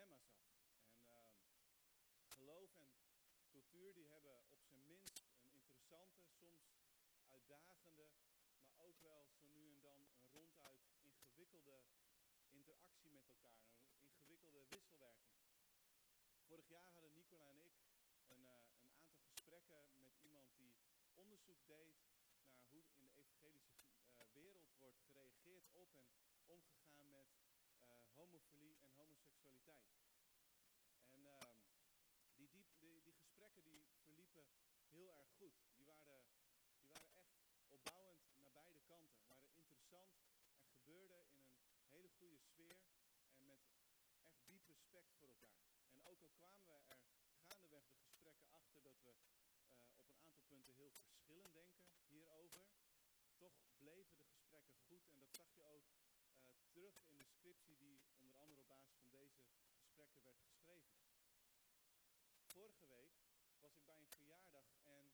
En ehm, geloof en cultuur die hebben op zijn minst een interessante, soms uitdagende, maar ook wel zo nu en dan een ronduit ingewikkelde interactie met elkaar, een ingewikkelde wisselwerking. Vorig jaar hadden Nicola en ik een, uh, een aantal gesprekken met iemand die onderzoek deed naar hoe in de evangelische uh, wereld wordt gereageerd op en omgegaan homofilie en homoseksualiteit. En uh, die, die, die, gesprekken die verliepen heel erg goed. Die waren, die waren echt opbouwend naar beide kanten. Waren interessant en gebeurde in een hele goede sfeer en met echt diep respect voor elkaar. En ook al kwamen we er gaandeweg de gesprekken achter dat we uh, op een aantal punten heel verschillend denken hierover, toch bleven de gesprekken goed. En dat zag je ook uh, terug in de scriptie die onder andere op basis van deze gesprekken werd geschreven. Vorige week was ik bij een verjaardag en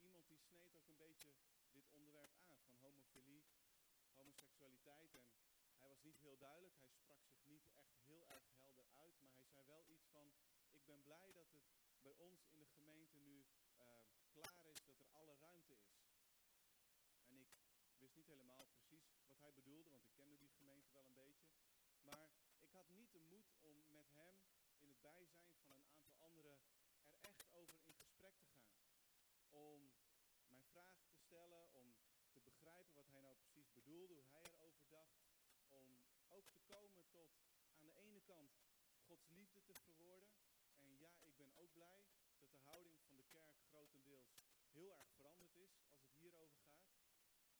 iemand die sneed ook een beetje dit onderwerp aan van homofilie, homoseksualiteit. En hij was niet heel duidelijk, hij sprak zich niet echt heel erg helder uit, maar hij zei wel iets van, ik ben blij dat het bij ons in de gemeente nu uh, klaar is, dat er alle ruimte is. En ik wist niet helemaal precies wat hij bedoelde, want ik kende die gemeente wel een beetje. Maar ik had niet de moed om met hem in het bijzijn van een aantal anderen er echt over in gesprek te gaan. Om mijn vragen om te begrijpen wat hij nou precies bedoelde, hoe hij erover dacht. Om ook te komen tot aan de ene kant Gods liefde te verwoorden. En ja, ik ben ook blij dat de houding van de kerk grotendeels heel erg veranderd is als het hierover gaat.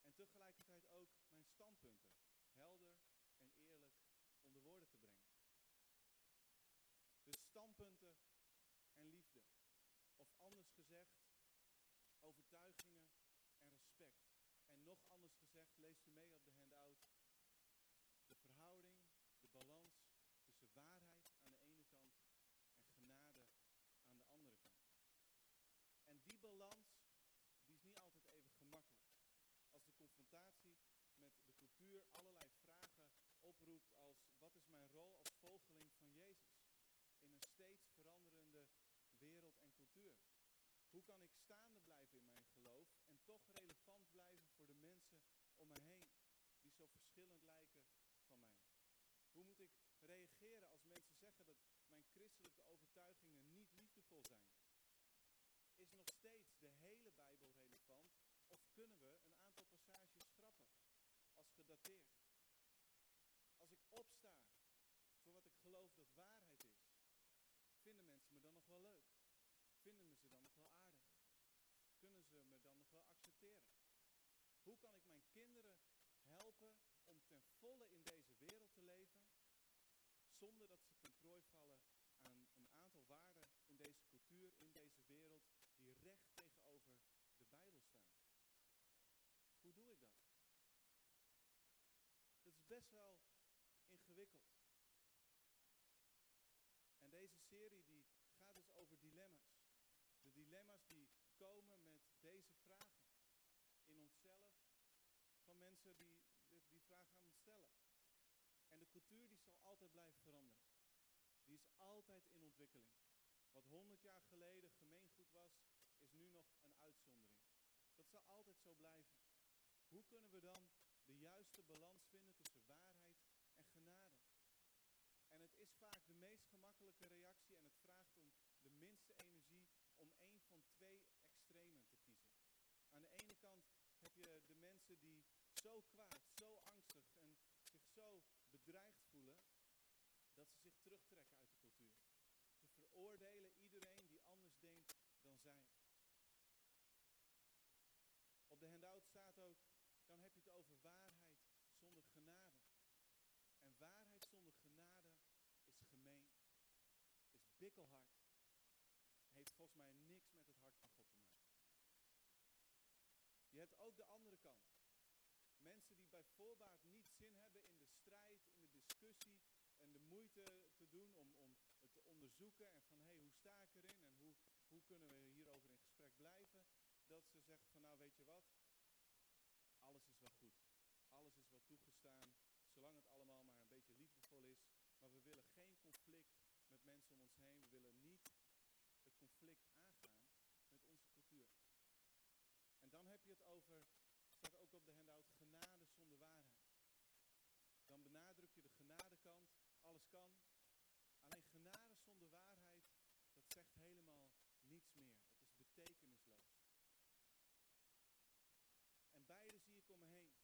En tegelijkertijd ook mijn standpunten helder en eerlijk onder woorden te brengen. Dus standpunten en liefde. Of anders gezegd, overtuigingen en respect. En nog leest u mee op de handout, de verhouding, de balans tussen waarheid aan de ene kant en genade aan de andere kant. En die balans, die is niet altijd even gemakkelijk. Als de confrontatie met de cultuur allerlei vragen oproept als wat is mijn rol als volgeling van Jezus in een steeds veranderende wereld en cultuur? Hoe kan ik staande blijven in mijn geloof en toch relevant blijven voor de mensen om me heen die zo verschillend lijken van mij? Hoe moet ik reageren als mensen zeggen dat mijn christelijke overtuigingen niet liefdevol zijn? Is nog steeds de hele Bijbel relevant of kunnen we een aantal passages schrappen als gedateerd? Als ik opsta voor wat ik geloof dat waarheid is, vinden mensen me dan nog wel leuk? Vinden me ze dan nog wel aardig? Kunnen ze me dan nog wel accepteren? Hoe kan ik mijn kinderen helpen ten volle in deze wereld te leven, zonder dat ze ten prooi vallen aan een aantal waarden in deze cultuur, in deze wereld, die recht tegenover de Bijbel staan? Hoe doe ik dat? Dat is best wel ingewikkeld. En deze serie die gaat dus over dilemma's. De dilemma's die komen met deze vragen in onszelf van mensen die die vraag gaan stellen. En de cultuur die zal altijd blijven veranderen. Die is altijd in ontwikkeling. Wat honderd jaar geleden gemeengoed was, is nu nog een uitzondering. Dat zal altijd zo blijven. Hoe kunnen we dan de juiste balans vinden tussen waarheid en genade? En het is vaak de meest gemakkelijke reactie en het vraagt om de minste energie om één van twee extremen te kiezen. Aan de ene kant heb je de mensen die zo kwaad, zo angstig en zich zo bedreigd voelen dat ze zich terugtrekken uit de cultuur. Ze veroordelen iedereen die anders denkt dan zij. Op de handout staat ook, dan heb je het over waarheid zonder genade. En waarheid zonder genade is gemeen, is bikkelhard. Heeft volgens mij niks met het hart van God te maken. Je hebt ook de andere kant. Mensen die bij voorbaat niet zin hebben in de strijd, in de discussie en de moeite te om, om het te onderzoeken en van hé, hey, hoe sta ik erin en hoe, hoe kunnen we hierover in gesprek blijven. Dat ze zeggen van nou weet je wat, alles is wel goed. Alles is wel toegestaan, zolang het allemaal maar een beetje liefdevol is. Maar we willen geen conflict met ons heen. We willen niet het conflict aangaan met onze cultuur. En dan heb je het over, staat ook op de handout, genade zonder waarheid. Dan benadruk je de genadekant, alles kan. Alleen genade zonder waarheid, dat zegt helemaal niets Het is betekenisloos. En beide zie ik om heen.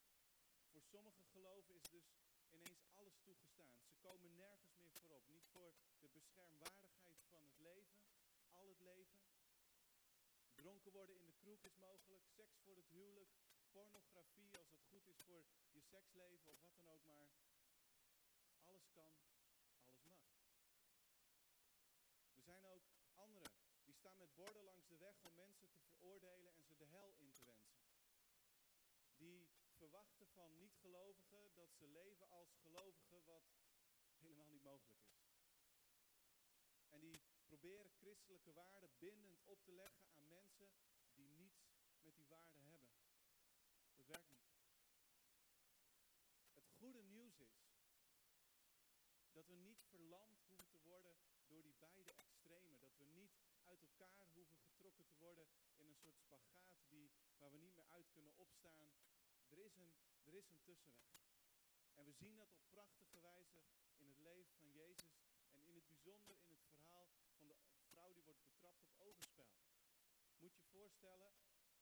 Voor sommige geloven is dus ineens alles toegestaan. Ze komen nergens meer voorop. Niet voor de beschermwaardigheid van het leven, al het leven. Dronken worden in de kroeg is mogelijk, seks voor het huwelijk, pornografie als het goed is voor je seksleven of wat dan ook maar. Alles kan, alles mag. Er zijn ook anderen die staan met borden langs de weg om mensen te veroordelen en ze de hel in te wensen. Die verwachten van niet-gelovigen dat ze leven als gelovigen, wat helemaal niet mogelijk is. En die proberen christelijke waarden bindend op te leggen aan mensen die niets met die waarden hebben. Dat werkt niet. Het goede nieuws is dat we niet verlamd hoeven te worden door die beide we niet uit elkaar hoeven getrokken te worden in een soort spagaat die, waar we niet meer uit kunnen opstaan. Er is, een, er is een tussenweg. En we zien dat op prachtige wijze in het leven van Jezus en in het bijzonder in het verhaal van de vrouw die wordt betrapt op overspel. Moet je voorstellen,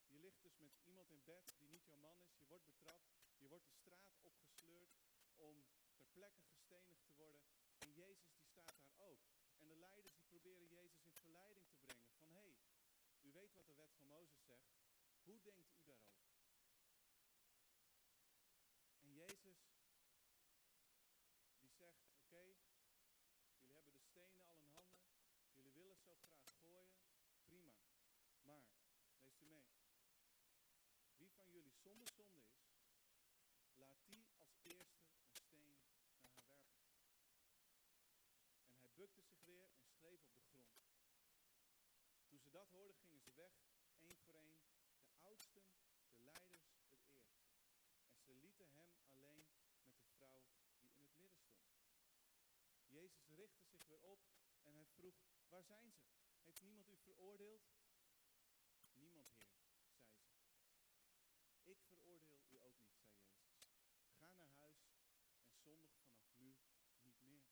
je ligt dus met iemand in bed die niet jouw man is, je wordt betrapt, je wordt de straat opgesleurd om ter plekke gestenigd te worden. En Jezus die staat daar ook. En de die proberen Jezus in verleiding te brengen. Van hé, hey, u weet wat de wet van Mozes zegt. Hoe denkt u daarover? En Jezus die zegt, oké, jullie hebben de stenen al in handen. Jullie willen zo graag gooien. Prima. Maar, leest u mee. Wie van jullie zonder zonde is, laat die als eerste een steen naar haar werpen. En hij bukte zich weer en schreef op de grond. Toen ze dat hoorden, gingen ze weg, één voor één, de oudsten, de leiders, het eerst. En ze lieten hem alleen met de vrouw die in het midden stond. Jezus richtte zich weer op en hij vroeg, waar zijn ze? Heeft niemand u veroordeeld? Niemand, Heer, zei ze. Ik veroordeel u ook niet, zei Jezus. Ga naar huis en zondig vanaf nu niet meer.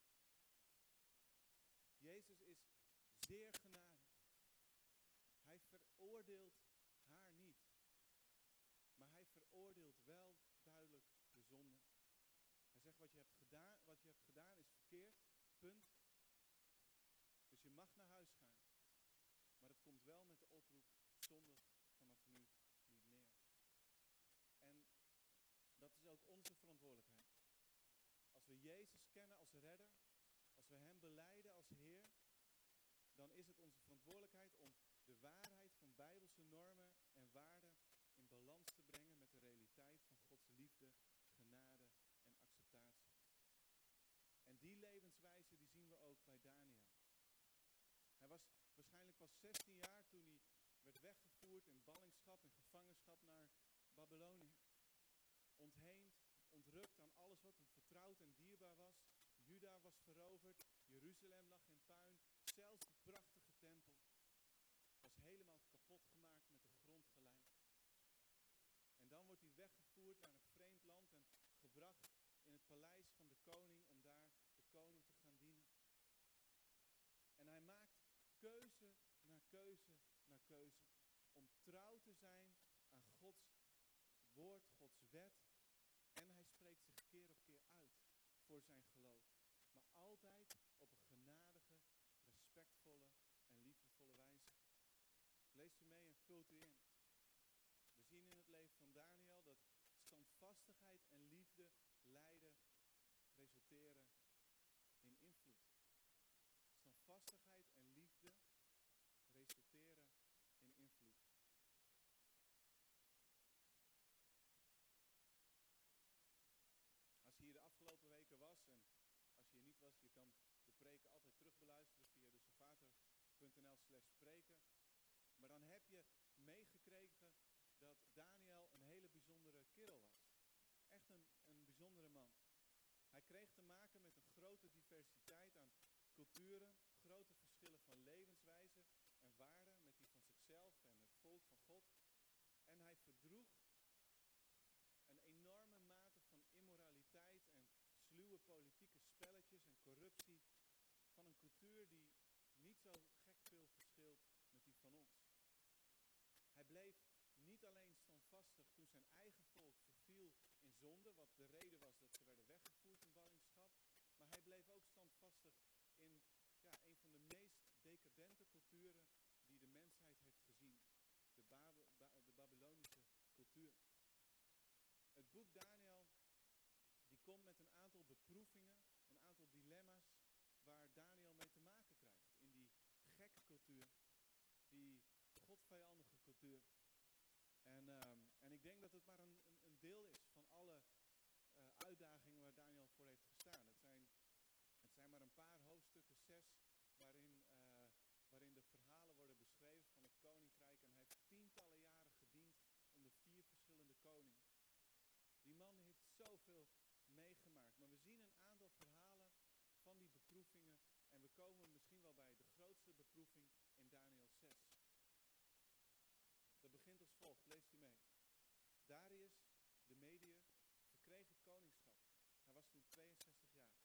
Jezus is zeer genadig. Veroordeelt haar niet. Maar hij veroordeelt wel duidelijk de zonde. Hij zegt wat je hebt gedaan, wat je hebt gedaan is verkeerd. Punt. Dus je mag naar huis gaan. Maar het komt wel met de oproep zondig vanaf nu niet meer. En dat is ook onze verantwoordelijkheid. Als we Jezus kennen als redder, als we Hem beleiden als Heer, dan is het onze verantwoordelijkheid om de waarheid van bijbelse normen en waarden in balans te brengen met de realiteit van Gods liefde, genade en acceptatie. En die levenswijze die zien we ook bij Daniel. Hij was waarschijnlijk pas 16 jaar toen hij werd weggevoerd in ballingschap en gevangenschap naar Babylonië. Ontheemd, ontrukt aan alles wat hem vertrouwd en dierbaar was. Juda was veroverd, Jeruzalem lag in puin, zelfs de prachtige tempel was helemaal kapot gemaakt, met de grond gelijk. En dan wordt hij weggevoerd naar een vreemd land en gebracht in het paleis van de koning om daar de koning te gaan dienen. En hij maakt keuze na keuze na keuze om trouw te zijn aan Gods woord, Gods wet. En hij spreekt zich keer op keer uit voor zijn geloof. Maar altijd op een genadige, respectvolle en liefdevolle wijze. Leest u mee en vult u in. We zien in het leven van Daniel dat standvastigheid en liefde leiden, resulteren in invloed. Standvastigheid en liefde resulteren in invloed. Als je hier de afgelopen weken was en als je hier niet was, je kan de preken altijd terugbeluisteren via de slash spreken. Maar dan heb je meegekregen dat Daniel een hele bijzondere kerel was. Echt een, een bijzondere man. Hij kreeg te maken met een grote diversiteit aan culturen, grote levenswijze en waarden, met die van zichzelf en het volk van God. En hij verdroeg een enorme mate van immoraliteit en sluwe politieke spelletjes en corruptie van een cultuur die niet zo gek veel verschilt met die van ons. Hij bleef niet alleen standvastig toen zijn eigen volk verviel in zonde, wat de reden was dat ze werden weggevoerd in ballingschap, maar hij bleef ook standvastig in ja, een van de meest decadente culturen die de mensheid heeft gezien, de, de Babylonische cultuur. Het boek Daniel die komt met een aantal beproevingen, een aantal dilemma's waar Daniel mee te maken krijgt in die gekke cultuur, die godvijandige cultuur. En, ehm, en ik denk dat het maar een, een, deel is van alle uh, uitdagingen waar Daniel voor heeft gestaan. Het zijn, het zijn maar een paar hoofdstukken, zes, waarin, uh, waarin de verhalen worden beschreven van het koninkrijk. En hij heeft tientallen jaren gediend onder vier verschillende koningen. Die man heeft zoveel meegemaakt. Maar we zien een aantal verhalen van die En we komen misschien wel bij de grootste beproeving in Daniel 6. Dat begint als volgt, leest u mee. Darius, de medier, verkreeg het koningschap. Hij was toen 62 jaar.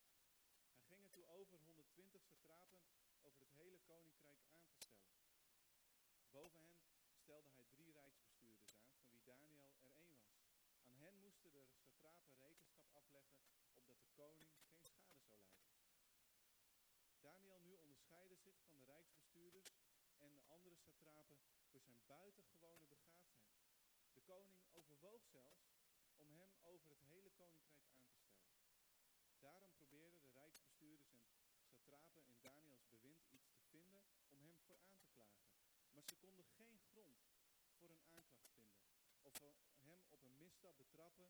Hij ging er toe over 120 satrapen over het hele koninkrijk aan te stellen. Boven hen stelde hij drie rijksbestuurders aan, van wie Daniel er één was. Aan hen moesten de satrapen rekenschap afleggen, opdat de koning geen schade zou lijden. Daniel nu onderscheidde zich van de rijksbestuurders en de andere satrapen door zijn buitengewone begaafdheid. De koning overwoog zelfs om hem over het hele koninkrijk aan te stellen. Daarom probeerden de rijksbestuurders en satrapen in Daniels bewind iets te vinden om hem voor aan te klagen. Maar ze konden geen grond voor een aanklacht vinden of hem op een misstap betrappen,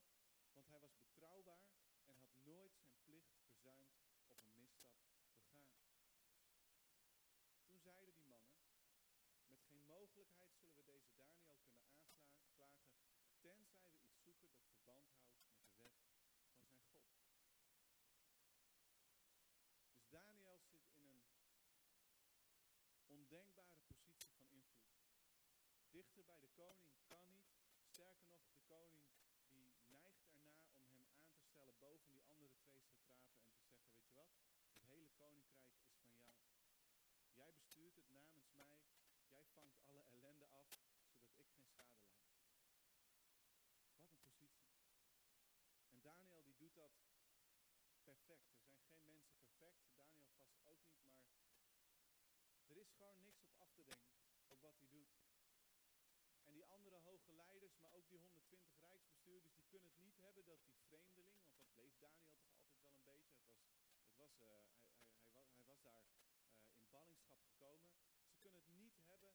want hij was betrouwbaar en had nooit zijn plicht verzuimd of een misstap begaan. Toen zeiden die mannen, met geen mogelijkheid zullen we deze Daniel kunnen aanklagen, tenzij we iets zoeken dat verband houdt met de wet van zijn God. Dus Daniel zit in een ondenkbare positie van invloed. Dichter bij de koning kan niet. Sterker nog, de koning die neigt erna om hem aan te stellen boven die andere twee satrapen en te zeggen, weet je wat, het hele koninkrijk is van jou. Jij bestuurt het namens mij, jij vangt alle ellende af, zodat ik geen schade lijd. Wat een positie. En Daniel die doet dat perfect. Er zijn geen mensen perfect, Daniel vast ook niet, maar er is gewoon niks op af te denken op wat hij doet. Andere hoge leiders, maar ook die 120 rijksbestuurders, die kunnen het niet hebben dat die vreemdeling, want dat bleef Daniel toch altijd wel een beetje. Het was, het was, uh, hij, hij, hij, was, hij was daar uh, in ballingschap gekomen. Ze kunnen het niet hebben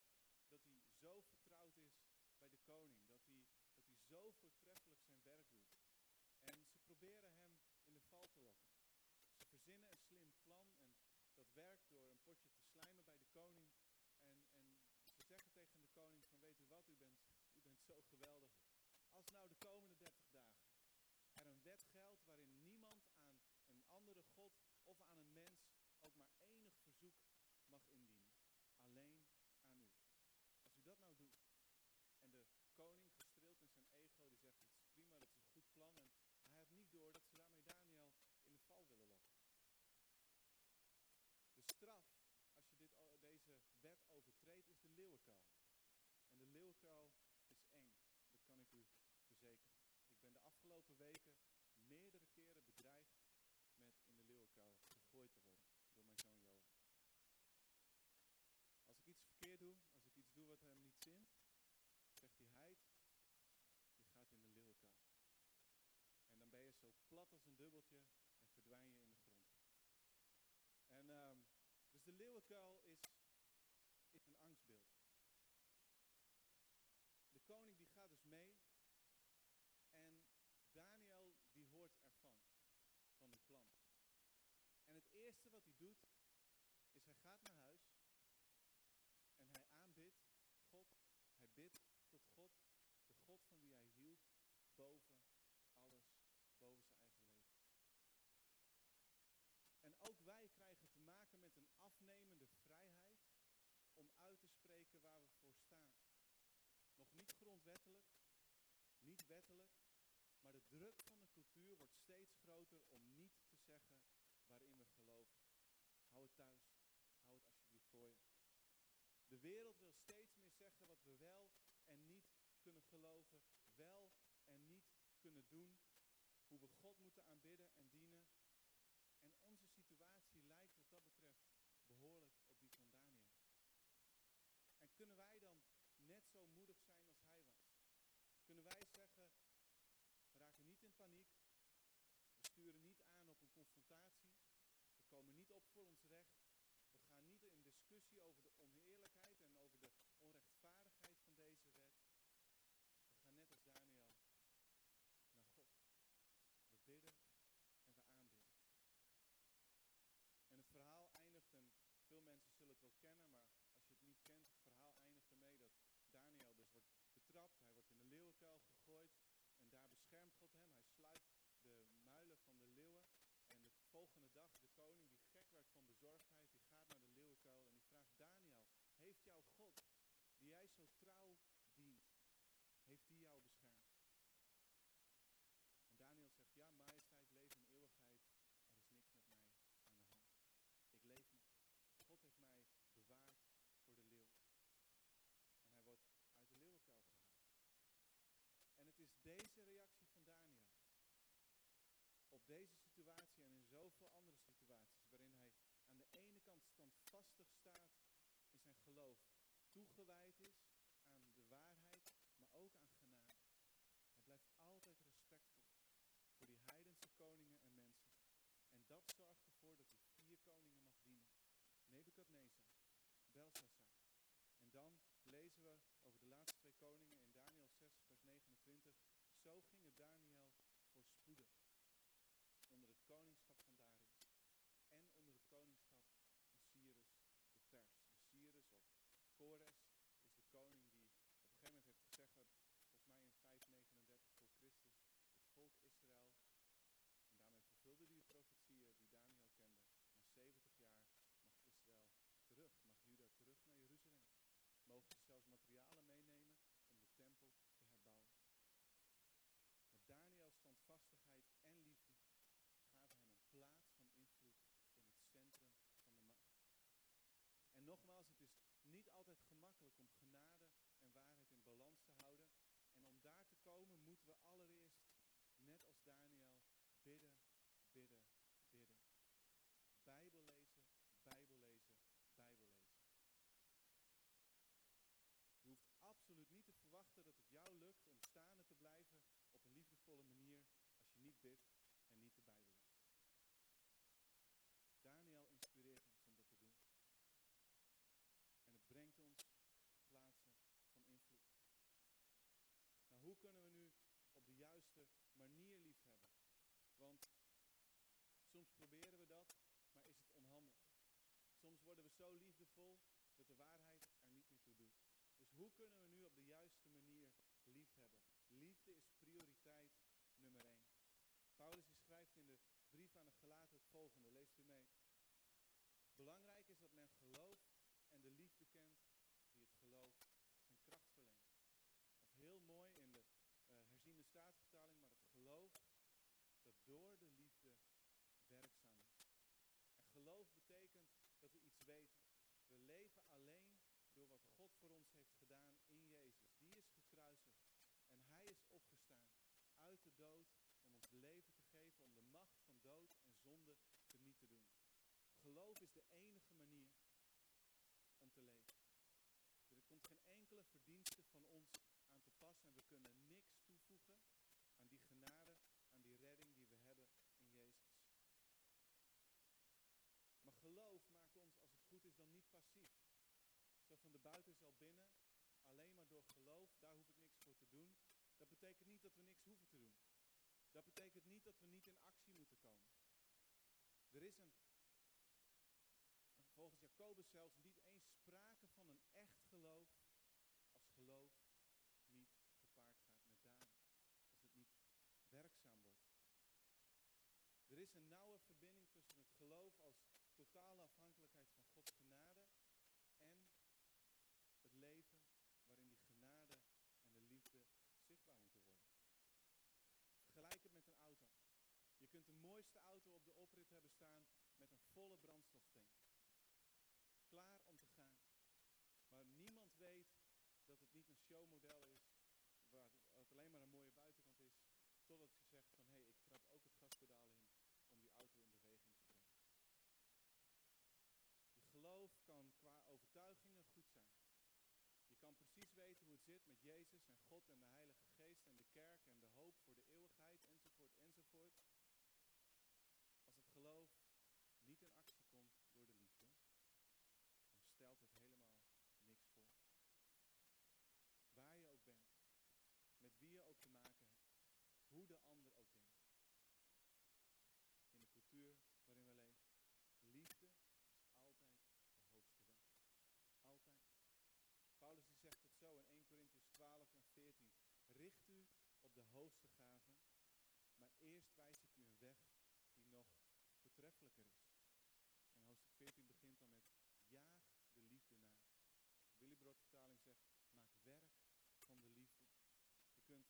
dat hij zo vertrouwd is bij de koning, dat hij, dat hij zo voortreffelijk zijn werk doet. En ze proberen hem in de val te lokken. Ze verzinnen een slim plan en dat werkt door een potje te slijmen bij de koning. En, en ze zeggen tegen de koning van weet u wat, u bent, u bent zo geweldig. Nou de komende 30 dagen er een wet geldt waarin niemand aan een andere god of aan een mens ook maar enig verzoek mag indienen. Alleen aan u. Als u dat nou doet. En de koning gestreeld in zijn ego, die zegt het is prima, dat is een goed plan. En hij heeft niet door dat ze daarmee Daniel in de val willen lokken. De straf, als je dit, deze wet overtreedt, is de leeuwenkuil. En de leeuwenkuil is eng, dat kan ik u verzekeren. Ik ben de afgelopen weken meerdere keren bedreigd met in de leeuwenkuil gegooid te worden door mijn zoon Johan. Als ik iets verkeerd doe, als ik iets doe wat hem niet zint, zegt hij heid, je gaat in de leeuwenkuil. En dan ben je zo plat als een dubbeltje en verdwijn je in de grond. En um, dus de leeuwenkuil is eerste wat hij doet, is hij gaat naar huis en hij aanbidt God. Hij bidt tot God, de God van wie hij hield, boven alles, boven zijn eigen leven. En ook wij krijgen te maken met een afnemende vrijheid om uit te spreken waar we voor staan. Nog niet grondwettelijk, niet wettelijk, maar de druk van de cultuur wordt steeds groter om niet te zeggen Hou het thuis. Hou het alsjeblieft voor je. De wereld wil steeds meer zeggen wat we wel en niet kunnen geloven, wel en niet kunnen doen, hoe we God moeten aanbidden en dienen. En onze situatie lijkt wat dat betreft behoorlijk op die van Daniel. En kunnen wij dan net zo moedig zijn als hij was? Kunnen wij zeggen, we raken niet in paniek, we sturen niet aan op een confrontatie, we komen niet op voor ons recht, we gaan niet in discussie over de oneerlijkheid en over de onrechtvaardigheid van deze wet. We gaan net als Daniel naar God. We bidden en we aanbidden. En het verhaal eindigt, en veel mensen zullen het wel kennen, maar als je het niet kent, het verhaal eindigt ermee dat Daniel dus wordt betrapt, hij wordt in de leeuwenkuil gegooid en daar beschermt God hem. Hij sluit de muilen van de leeuwen en de volgende dag de koning die gek werd van bezorgdheid, die gaat naar de leeuwenkuil en die vraagt Daniel, heeft jouw God, die jij zo trouw dient, heeft die jou beschermd? En Daniel zegt, ja majesteit, leef in eeuwigheid, er is niks met mij aan de hand. Ik leef nog. God heeft mij bewaard voor de leeuw. En hij wordt uit de leeuwenkuil gehaald. En het is deze reactie van Daniel op deze situatie en in zoveel andere situaties, waarin hij aan de ene kant standvastig staat in zijn geloof, toegewijd is aan de waarheid, maar ook aan genade. Hij blijft altijd respectvol voor die heidense koningen en mensen. En dat zorgt ervoor dat hij vier koningen mag dienen. Nebukadnezar, Belshazzar. En dan lezen we over de laatste twee koningen in Daniel 6, vers 29. Zo ging het Daniel voorspoedig onder het koningschap van Darius en onder het koningschap van Cyrus de Pers. En Cyrus of Kores is de koning die op een gegeven moment heeft gezegd, volgens mij in 539 voor Christus, het volk Israël, en daarmee vervulde hij de profetieën die Daniel kende. Na 70 jaar mag Israël terug, mag Juda terug naar Jeruzalem. Mogen ze zelfs materialen meenemen om de tempel te herbouwen. Maar Daniels standvastigheid en liefde gaven hem een plaats van invloed in het centrum van de macht. En nogmaals, het is niet altijd gemakkelijk om genade en waarheid in balans te houden. En om daar te komen moeten we allereerst, net als Daniel, bidden, bidden. Bijbel lezen, Bijbel lezen, Bijbel lezen. Je hoeft absoluut niet te verwachten dat het jou lukt om staande te blijven op een liefdevolle manier als je niet bidt en niet de Bijbel leest. Daniel inspireert ons om dat te doen. En het brengt ons plaatsen van invloed. Nou, hoe kunnen we nu op de juiste manier liefhebben? Soms proberen we dat, maar is het onhandig. Soms worden we zo liefdevol dat de waarheid er niet meer toe doet. Dus hoe kunnen we nu op de juiste manier liefhebben? Liefde is prioriteit nummer één. Paulus die schrijft in de brief aan de Galaten het volgende, leest u mee. Belangrijk is dat men gelooft en de liefde kent die het geloof zijn kracht verleent. Of heel mooi in de uh, herziende staatvertaling, maar het geloof dat door de liefde werkzaam is. En geloof betekent dat we iets weten. We leven alleen door God voor ons heeft gedaan in Jezus. Die is gekruisigd en hij is opgestaan uit de dood om ons leven te geven, om de macht van dood en zonde te niet te doen. Geloof is de enige manier om te leven. Er komt geen enkele verdienste van ons aan te pas en we kunnen niks toevoegen aan die genade, aan die redding die we hebben in Jezus. Maar geloof maakt ons, als het goed is, dan niet passief. Zo van de buiten is al binnen, alleen maar geloof, daar hoef ik niks voor te doen. Dat betekent niet dat we niks hoeven te doen. Dat betekent niet dat we niet in actie moeten komen. Er is een, volgens Jacobus zelfs, niet eens sprake van een echt geloof showmodel is, waar het alleen maar een mooie buitenkant is, totdat je zegt van hé, hey, ik trap ook het gaspedaal in om die auto in beweging te brengen. Je geloof kan qua overtuigingen goed zijn. Je kan precies weten hoe het zit met Jezus en God en de Heilige Geest en de kerk en de hoop voor de hoogste gaven, maar eerst wijs ik u een weg die nog voortreffelijker is. En hoofdstuk 14 begint dan met, jaag de liefde naar. Willy Broertjaling zegt, maak werk van de liefde. Je kunt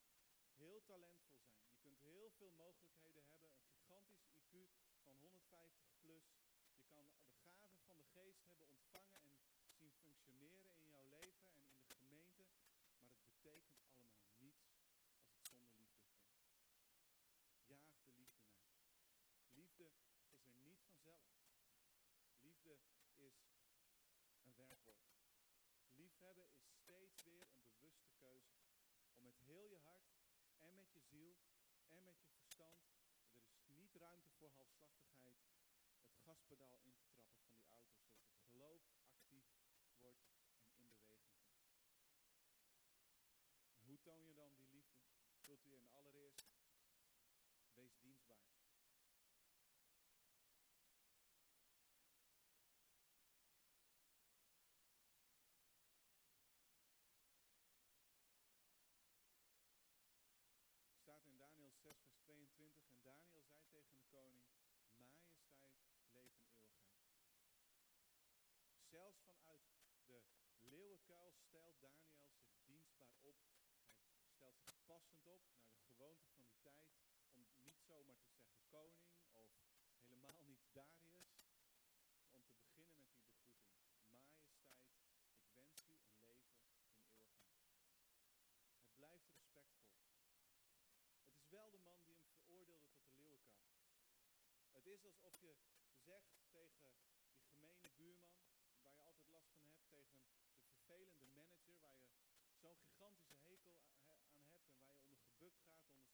heel talentvol zijn, je kunt heel veel mogelijkheden hebben, een gigantisch IQ van 150 plus. Je kan de gaven van de geest hebben ontvangen. ziel en met je verstand. Er is niet ruimte voor halfslachtigheid. Het gaspedaal in te koning, majesteit, leven eeuwigheid. Zelfs vanuit de leeuwenkuil stelt Daniel zich dienstbaar op. Hij stelt zich passend op naar de gewoonte van die tijd om niet zomaar te zeggen koning is alsof je zegt tegen die gemene buurman, waar je altijd last van hebt, tegen de vervelende manager, waar je zo'n gigantische hekel aan hebt en waar je onder gebukt gaat, onder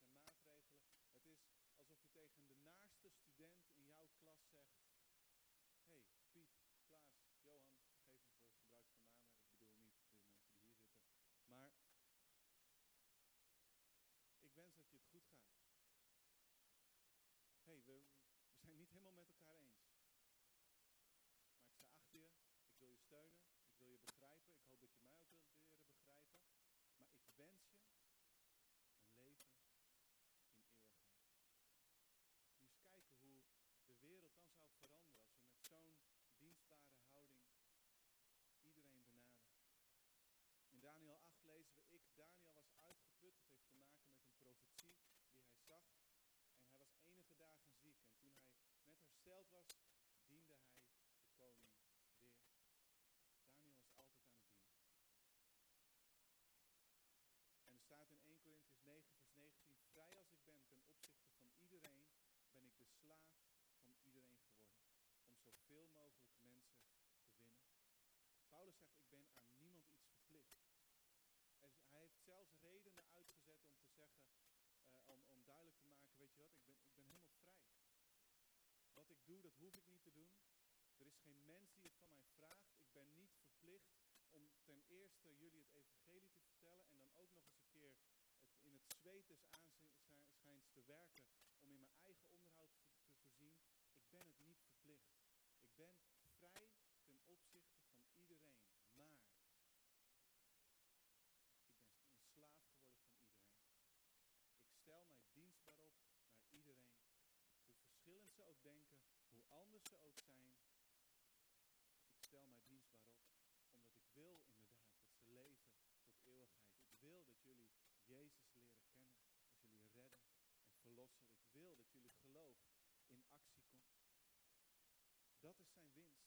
doe, dat hoef ik niet te doen. Er is geen mens die het van mij vraagt. Ik ben niet verplicht om ten eerste jullie het evangelie te vertellen en dan ook nog eens een keer het in het zweet des aanschijns te werken Ik wil dat jullie geloof in actie komt. Dat is zijn winst.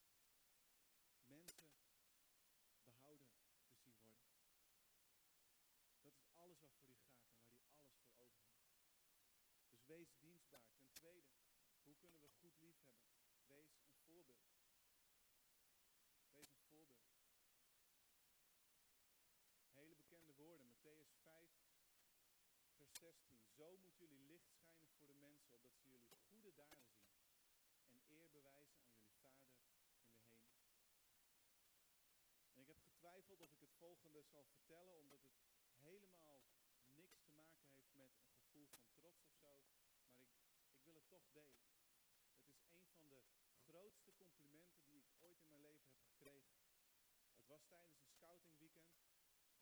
Mensen behouden te zien worden. Dat is alles wat voor u gaat en waar u alles voor over heeft. Dus wees dienstbaar. Ten tweede, hoe kunnen we goed lief hebben? Wees een voorbeeld. Wees een voorbeeld. Hele bekende woorden, Matthäus 5, vers 16. Zo moet jullie volgende zal vertellen, omdat het helemaal niks te maken heeft met een gevoel van trots of zo. Maar ik, ik wil het toch delen. Het is een van de grootste complimenten die ik ooit in mijn leven heb gekregen. Het was tijdens een scoutingweekend.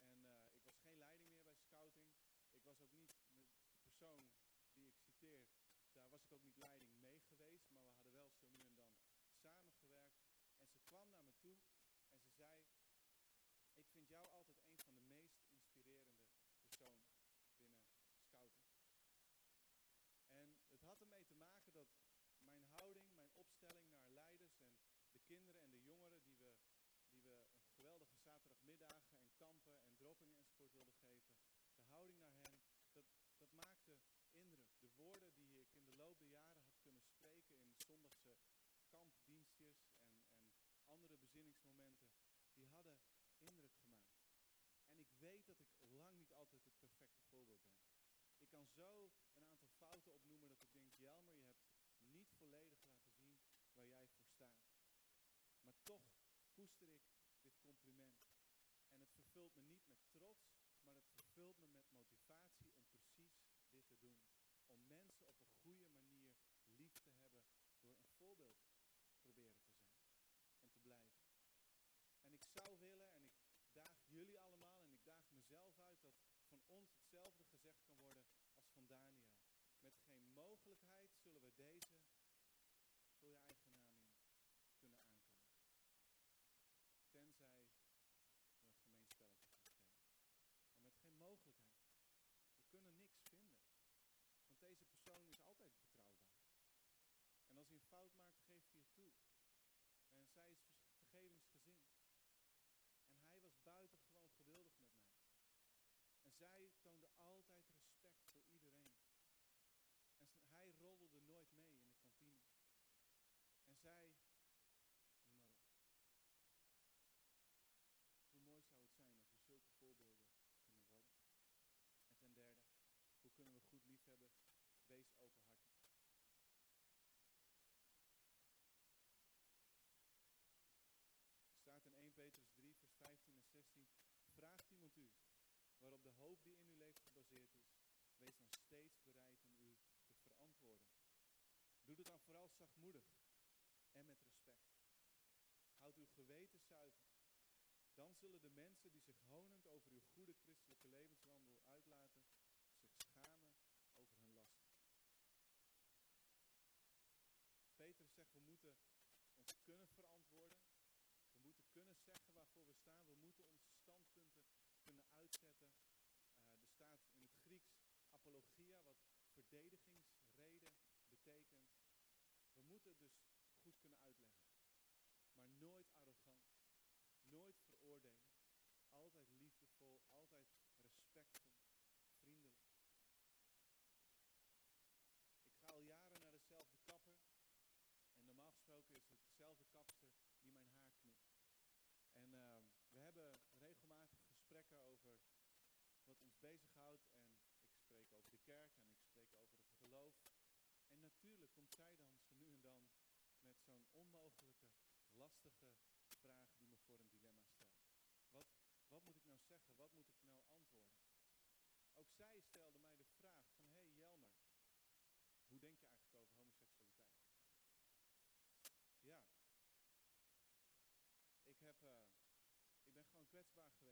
En uh, ik was geen leiding meer bij scouting. Ik was ook niet de persoon die ik citeer. Daar was ik ook niet leiding mee geweest. Maar we hadden wel zo nu en dan samengewerkt. En ze kwam naar me toe en ze zei: Ik jou altijd een van de meest inspirerende personen binnen scouting. En het had ermee te maken dat mijn houding, mijn opstelling naar leiders en de kinderen en de jongeren die we, die we een geweldige zaterdagmiddagen en kampen en droppingen enzovoort wilden geven, de houding naar hen, dat, dat maakte indruk. De woorden die ik in de loop der jaren had kunnen spreken in zondagse kampdienstjes en, en andere bezinningsmomenten, die hadden indruk weet dat ik lang niet altijd het perfecte voorbeeld ben. Ik kan zo een aantal fouten opnoemen dat ik denk, Jelmer, je hebt niet volledig laten zien waar jij voor staat. Maar toch koester ik dit compliment. En het vervult me niet met trots, maar het vervult me met motivatie om precies dit te doen. Om mensen op een goede manier lief te hebben door een voorbeeld proberen te zijn en te blijven. En ik zou willen, en ik daag jullie allemaal en ik daag mezelf uit, dat van ons hetzelfde gezegd kan worden als van Daniel. Met geen mogelijkheid zullen we deze, vul je eigen naam in, kunnen aanklagen. Tenzij we een gemeen spelletje gaan spelen. Maar met geen mogelijkheid. We kunnen niks vinden. Want deze persoon is altijd betrouwbaar. En als hij een fout maakt, geeft hij het toe. En zij is vergevingsgezind. En hij was buitengewoon geduldig met mij. En zij toonde altijd respect voor iedereen. En hij roddelde nooit mee in de kantine. En zij, noem maar op. Hoe mooi zou het zijn als we zulke voorbeelden kunnen worden. En ten derde, hoe kunnen we goed liefhebben? Wees openhartig. Er staat in 1 Petrus 3, vers 15 en 16. Vraagt iemand u waarop de hoop die in u leeft gebaseerd is, wees dan steeds bereid om u te verantwoorden. Doe het dan vooral zachtmoedig en met respect. Houd uw geweten zuiver. Dan zullen de mensen die zich honend over uw goede christelijke levenswandel uitlaten, zich schamen over hun lasten. Petrus zegt, we moeten ons kunnen verantwoorden. We moeten kunnen zeggen waarvoor we staan. We moeten onze standpunten kunnen uitzetten. Uh, er staat in het Grieks wat verdedigingsreden betekent. We moeten het dus goed kunnen uitleggen. Maar nooit arrogant. Nooit veroordelend. Altijd liefdevol, altijd respectvol, vriendelijk. Ik ga al jaren naar dezelfde kapper. En normaal gesproken is het dezelfde kapster die mijn haar knipt. En uh, we hebben regelmatig gesprekken over wat ons bezighoudt. En ik spreek over de kerk en ik spreek over het geloof. En natuurlijk komt zij dan zo nu en dan met zo'n onmogelijke, lastige vraag die me voor een dilemma stelt. Wat, wat moet ik nou zeggen? Wat moet ik nou antwoorden? Ook zij stelde mij de vraag van, hé hey Jelmer, hoe denk je eigenlijk over homoseksualiteit? Ja, ik, heb, uh, ik ben gewoon kwetsbaar geweest.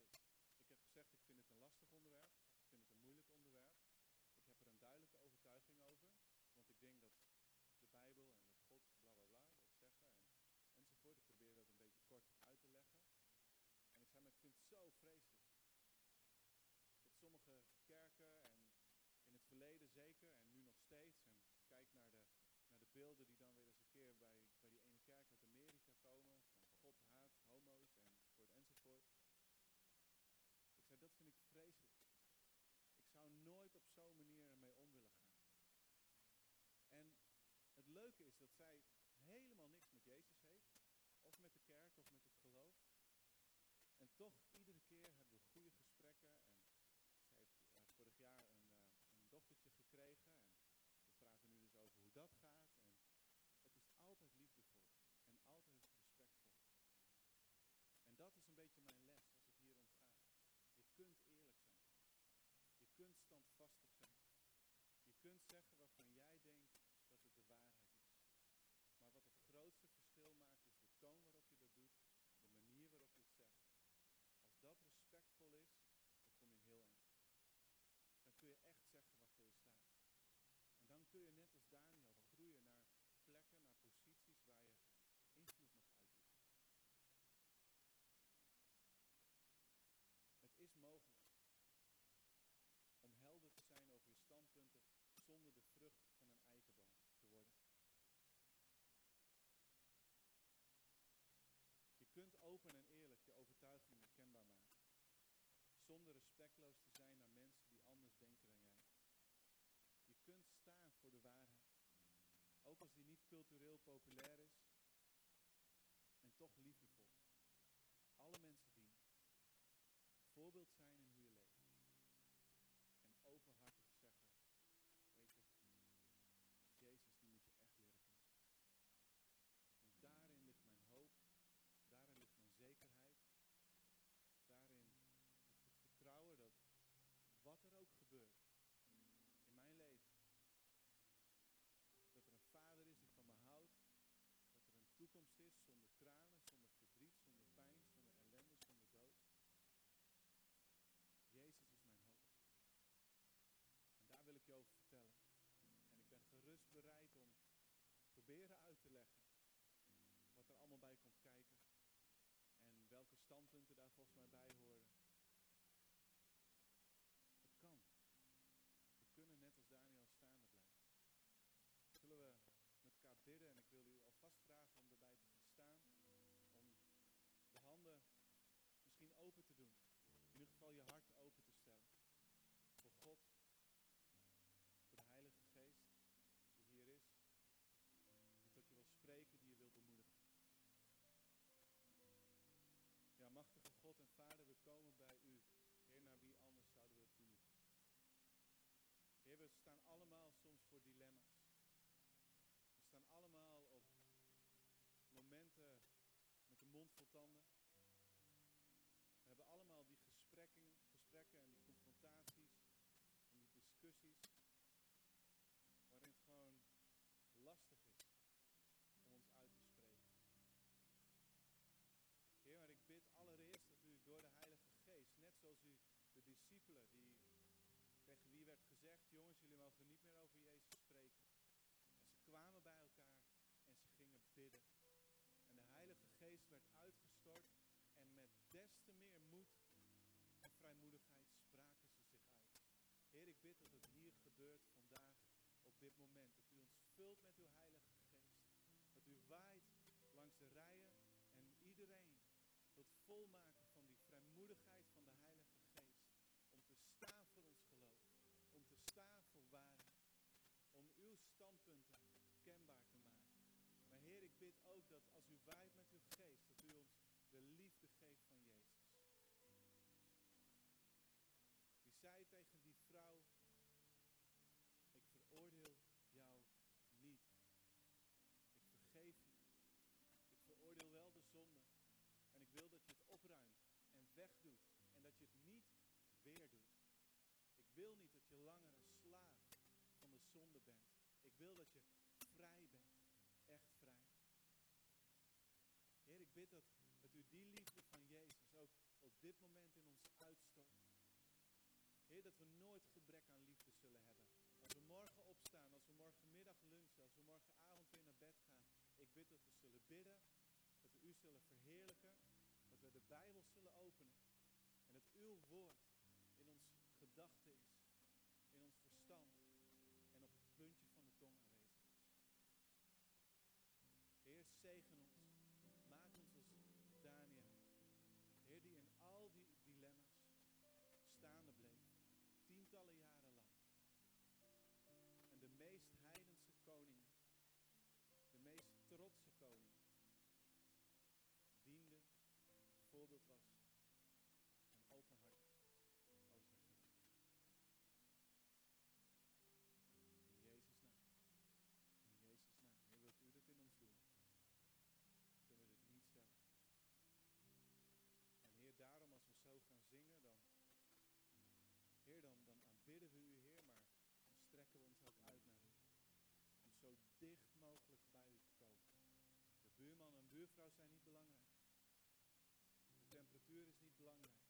beelden die dan weer eens een keer bij, bij die ene kerk uit Amerika komen. Van God haat homo's enzovoort enzovoort. Ik zei, dat vind ik vreselijk. Ik zou nooit op zo'n manier ermee om willen gaan. En het leuke is dat zij helemaal niks met Jezus heeft zonder respectloos te zijn naar mensen die anders denken dan jij. Je kunt staan voor de waarheid, ook als die niet cultureel populair is, en toch liefdevol. Alle mensen dienen. Voorbeeld zijn in hoe je leeft. En openhartig zeggen, weet je, Jezus die moet je echt leren kennen. Want daarin ligt mijn hoop, daarin ligt mijn zekerheid, daarin ligt het vertrouwen dat wat er ook gebeurt in mijn leven, dat er een vader is die van me houdt, dat er een toekomst is zonder tranen, zonder verdriet, zonder pijn, zonder ellende, zonder dood. Jezus is mijn hoop. En daar wil ik je over vertellen. En ik ben gerust bereid om proberen uit te leggen wat er allemaal bij komt kijken. En welke standpunten daar volgens mij bij horen. We staan allemaal soms voor dilemma's. We staan allemaal op momenten met de mond vol tanden. We hebben allemaal die gesprekken, gesprekken en die confrontaties en die discussies. Waarin het gewoon lastig is om ons uit te spreken. Heer, maar ik bid allereerst dat u door de Heilige Geest, net zoals u de discipelen die tegen wie werd gezegd, jongens, jullie mogen niet meer over Jezus spreken. En ze kwamen bij elkaar en ze gingen bidden. En de Heilige Geest werd uitgestort en met des te meer moed en vrijmoedigheid spraken ze zich uit. Heer, ik bid dat het hier gebeurt vandaag, op dit moment. Dat u ons vult met uw Heilige Geest. Dat u waait langs de rijen en iedereen wilt volmaken van die vrijmoedigheid van de Heilige Geest. Om te staan voor ons geloof. Om te staan voor waarheid. Om uw standpunten kenbaar te maken. Maar Heer, ik bid ook dat als u waait met uw geest, dat u ons de liefde geeft van Jezus. Die zei tegen die vrouw, ik veroordeel jou niet. Ik vergeef je. Ik veroordeel wel de zonde. En ik wil dat je het opruimt en wegdoet. En dat je het niet weer doet. Ik wil niet dat je langer een slaaf van de zonde bent. Ik wil dat je vrij bent. Echt vrij. Heer, ik bid dat, u die liefde van Jezus ook op dit moment in ons uitstort. Heer, dat we nooit gebrek aan liefde zullen hebben. Als we morgen opstaan, als we morgenmiddag lunchen, als we morgenavond weer naar bed gaan. Ik bid dat we zullen bidden, dat we u zullen verheerlijken, dat we de Bijbel zullen openen. En dat uw woord in ons gedachte is, in ons verstand en op het puntje van de tong aanwezig is. Heer, zegen buurvrouw zijn niet belangrijk. De temperatuur is niet belangrijk.